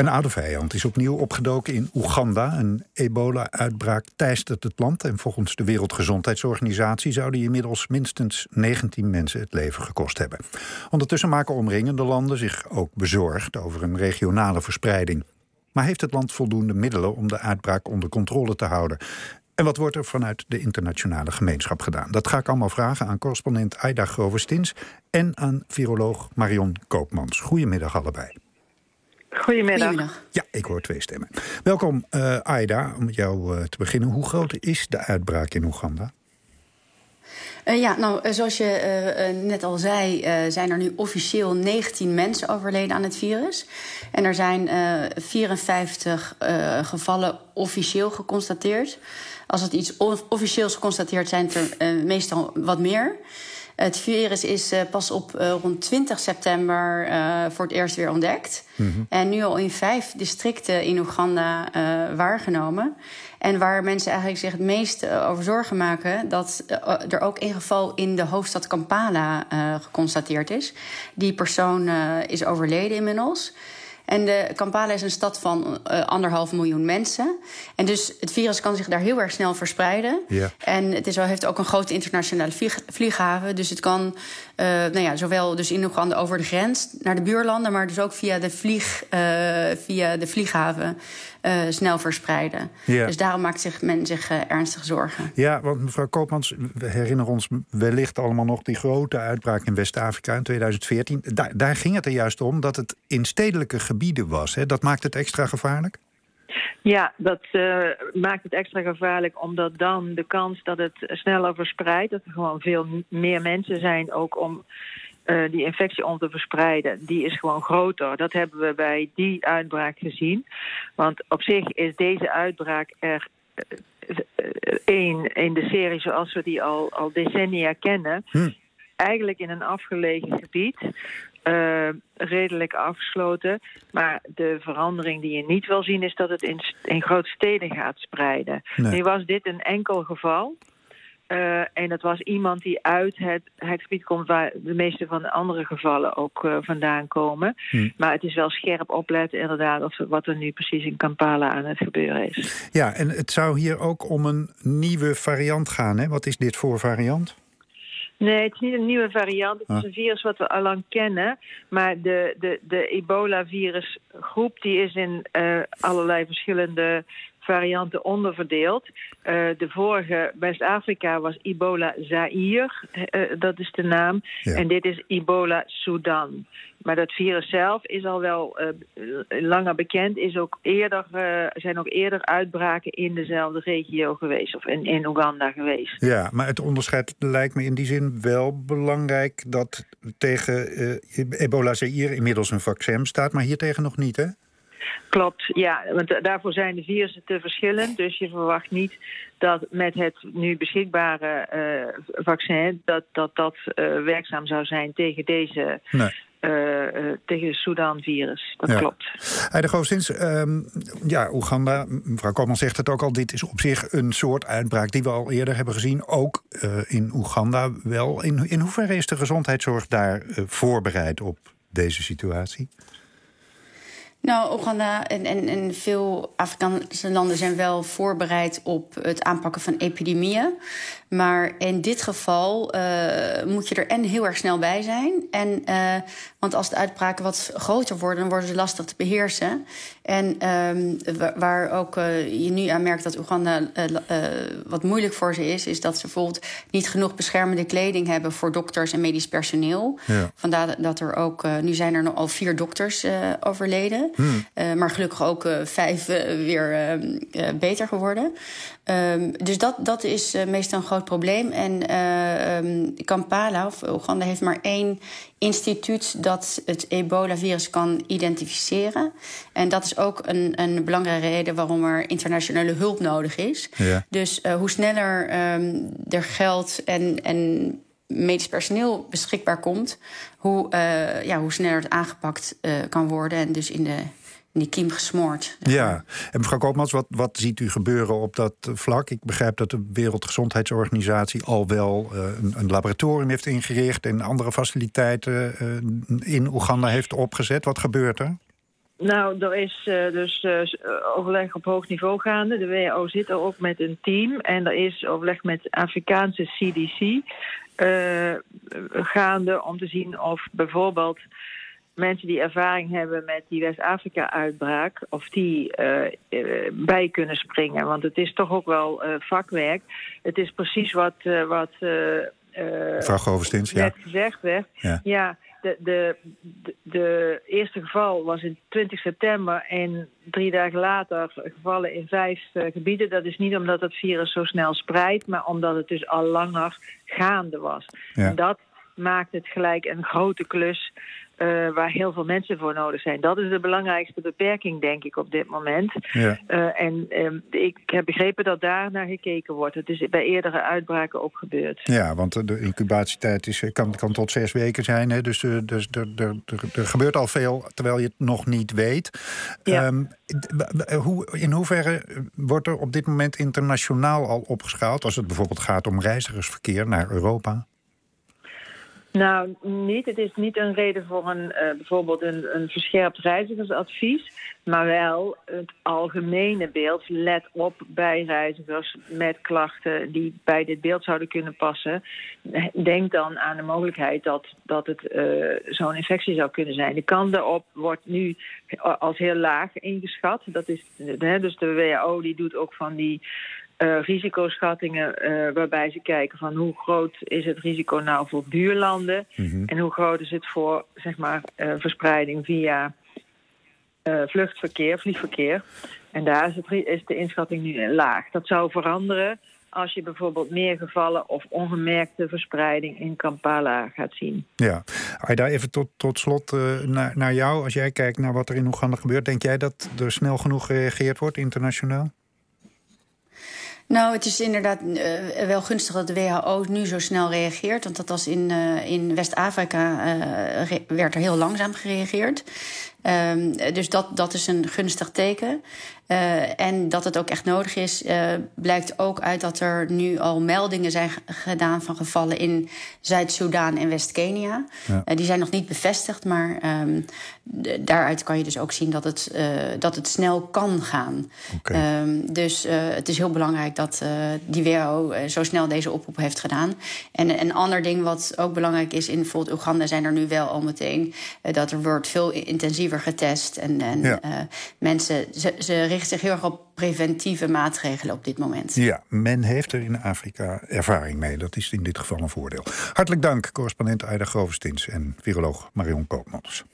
Een oude vijand is opnieuw opgedoken in Oeganda. Een ebola-uitbraak teistert het land. En volgens de Wereldgezondheidsorganisatie zouden inmiddels minstens 19 mensen het leven gekost hebben. Ondertussen maken omringende landen zich ook bezorgd over een regionale verspreiding. Maar heeft het land voldoende middelen om de uitbraak onder controle te houden? En wat wordt er vanuit de internationale gemeenschap gedaan? Dat ga ik allemaal vragen aan correspondent Aida Grovestins en aan viroloog Marion Koopmans. Goedemiddag allebei. Goedemiddag. Ja, ik hoor twee stemmen. Welkom, uh, Aida, om met jou uh, te beginnen. Hoe groot is de uitbraak in Oeganda? Uh, ja, nou, zoals je net al zei, zijn er nu officieel 19 mensen overleden aan het virus. En er zijn 54 gevallen officieel geconstateerd. Als het iets officieels geconstateerd zijn er meestal wat meer. Het virus is uh, pas op uh, rond 20 september uh, voor het eerst weer ontdekt. Mm -hmm. En nu al in vijf districten in Oeganda waargenomen. En waar mensen eigenlijk zich het meest over zorgen maken... dat er ook een geval in de hoofdstad Kampala geconstateerd is. Die persoon is overleden inmiddels. En de Kampala is een stad van uh, anderhalf miljoen mensen. En dus het virus kan zich daar heel erg snel verspreiden. Ja. En het is, heeft ook een grote internationale vlieg, vlieghaven. Dus het kan uh, nou ja, zowel dus in Oeganda over de grens naar de buurlanden... maar dus ook via de, vlieg, uh, via de vlieghaven snel verspreiden. Ja. Dus daarom maakt zich men zich ernstig zorgen. Ja, want mevrouw Koopmans, we herinneren ons wellicht allemaal nog... die grote uitbraak in West-Afrika in 2014. Daar, daar ging het er juist om dat het in stedelijke gebieden was. Hè? Dat maakt het extra gevaarlijk? Ja, dat uh, maakt het extra gevaarlijk omdat dan de kans dat het sneller verspreidt, dat er gewoon veel meer mensen zijn ook om uh, die infectie om te verspreiden, die is gewoon groter. Dat hebben we bij die uitbraak gezien. Want op zich is deze uitbraak er één uh, in de serie zoals we die al, al decennia kennen. Hm. Eigenlijk in een afgelegen gebied. Uh, redelijk afgesloten. Maar de verandering die je niet wil zien is dat het in, in grote steden gaat spreiden. Nee. Nu was dit een enkel geval. Uh, en dat was iemand die uit het, het gebied komt waar de meeste van de andere gevallen ook uh, vandaan komen. Hm. Maar het is wel scherp opletten inderdaad of wat er nu precies in Kampala aan het gebeuren is. Ja, en het zou hier ook om een nieuwe variant gaan. Hè? Wat is dit voor variant? Nee, het is niet een nieuwe variant. Het is een virus wat we al lang kennen. Maar de, de, de ebola-virusgroep die is in uh, allerlei verschillende varianten onderverdeeld. Uh, de vorige West-Afrika was Ebola Zaire, uh, dat is de naam. Ja. En dit is Ebola Sudan. Maar dat virus zelf is al wel uh, langer bekend. Is ook eerder, zijn ook eerder uitbraken in dezelfde regio geweest. Of in, in Oeganda geweest. Ja, maar het onderscheid lijkt me in die zin wel belangrijk... dat tegen ebola Zaire inmiddels een vaccin staat... maar hier tegen nog niet, hè? Klopt, ja, want daarvoor zijn de virussen te verschillend. Dus je verwacht niet dat met het nu beschikbare uh, vaccin... dat dat, dat uh, werkzaam zou zijn tegen deze... Nee. Uh, uh, tegen het Sudan-virus. Dat ja. klopt. Heidegoos, sinds um, ja, Oeganda, mevrouw Koopman zegt het ook al... dit is op zich een soort uitbraak die we al eerder hebben gezien. Ook in Oeganda wel. In, in hoeverre is de gezondheidszorg daar voorbereid op deze situatie? Nou, Oeganda en, en, en veel Afrikaanse landen zijn wel voorbereid op het aanpakken van epidemieën. Maar in dit geval uh, moet je er en heel erg snel bij zijn. En, uh, want als de uitbraken wat groter worden, dan worden ze lastig te beheersen. En um, waar ook uh, je nu aan merkt dat Oeganda wat moeilijk voor ze is, is dat ze bijvoorbeeld niet genoeg beschermende kleding hebben voor dokters en medisch personeel. Ja. Vandaar dat er ook, nu zijn er al vier dokters overleden. Hmm. maar gelukkig ook vijf weer ehm, beter geworden. Um, dus dat, dat is meestal een groot probleem. En um, Kampala, of Oeganda, heeft maar één instituut dat het ebola-virus kan identificeren. En dat is ook een, een belangrijke reden waarom er internationale hulp nodig is. Ja. Dus hoe sneller um, er geld en, en medisch personeel beschikbaar komt, hoe, uh, ja, hoe sneller het aangepakt kan worden. En dus in de in die kiem gesmoord. Ja, en mevrouw Koopmans, wat, wat ziet u gebeuren op dat vlak? Ik begrijp dat de Wereldgezondheidsorganisatie al wel uh, een, een, laboratorium heeft ingericht en andere faciliteiten uh, in Oeganda heeft opgezet. Wat gebeurt er? Nou, er is uh, dus uh, overleg op hoog niveau gaande. De WHO zit er ook met een team. En er is overleg met Afrikaanse CDC uh, gaande om te zien of bijvoorbeeld mensen die ervaring hebben met die West-Afrika-uitbraak, of die bij kunnen springen. Want het is toch ook wel vakwerk. Het is precies wat. wat Mevrouw Govestins, ja. gezegd werd. ja. ja de, de, de, eerste geval was in 20 september en drie dagen later gevallen in vijf uh, gebieden. Dat is niet omdat het virus zo snel spreidt, maar omdat het dus al langer gaande was. Ja. En dat maakt het gelijk een grote klus uh, waar heel veel mensen voor nodig zijn. Dat is de belangrijkste beperking, denk ik, op dit moment. Ja. Uh, en um, ik heb begrepen dat daar naar gekeken wordt. Het is bij eerdere uitbraken ook gebeurd. Ja, want de incubatietijd is, kan, kan tot zes weken zijn. Hè? Dus, dus er, gebeurt al veel terwijl je het nog niet weet. Ja. Um, hoe, in hoeverre wordt er op dit moment internationaal al opgeschaald... als het bijvoorbeeld gaat om reizigersverkeer naar Europa? Nou, niet. Het is niet een reden voor een, uh, bijvoorbeeld een, een verscherpt reizigersadvies. Maar wel het algemene beeld. Let op bij reizigers met klachten die bij dit beeld zouden kunnen passen. Denk dan aan de mogelijkheid dat, dat het uh, zo'n infectie zou kunnen zijn. De kans daarop wordt nu als heel laag ingeschat. Dat is, dus de WHO die doet ook van die uh, risicoschattingen uh, waarbij ze kijken van hoe groot is het risico nou voor buurlanden mm -hmm. en hoe groot is het voor zeg maar uh, verspreiding via vluchtverkeer, vliegverkeer. En daar is, het, is de inschatting nu laag. Dat zou veranderen als je bijvoorbeeld meer gevallen of ongemerkte verspreiding in Kampala gaat zien. Ja, Aida, even tot, tot slot naar, naar jou. Als jij kijkt naar wat er in Oeganda gebeurt, denk jij dat er snel genoeg gereageerd wordt internationaal? Nou, het is inderdaad uh, wel gunstig dat de WHO nu zo snel reageert. Want dat was in, uh, in West-Afrika uh, werd er heel langzaam gereageerd. Um, dus dat, dat is een gunstig teken. Uh, en dat het ook echt nodig is, uh, blijkt ook uit dat er nu al meldingen zijn gedaan van gevallen in Zuid-Soedan en West-Kenia. Ja. Uh, die zijn nog niet bevestigd, maar um, daaruit kan je dus ook zien dat het, dat het snel kan gaan. Okay. Um, dus het is heel belangrijk dat die WHO zo snel deze oproep heeft gedaan. En een ander ding wat ook belangrijk is, in bijvoorbeeld Oeganda zijn er nu wel al meteen dat er wordt veel intensiever getest. En, en ja. mensen, ze, ze richten zich heel erg op preventieve maatregelen op dit moment. Ja, men heeft er in Afrika ervaring mee. Dat is in dit geval een voordeel. Hartelijk dank, correspondent Aida Grovestins en viroloog Marion Koopmans.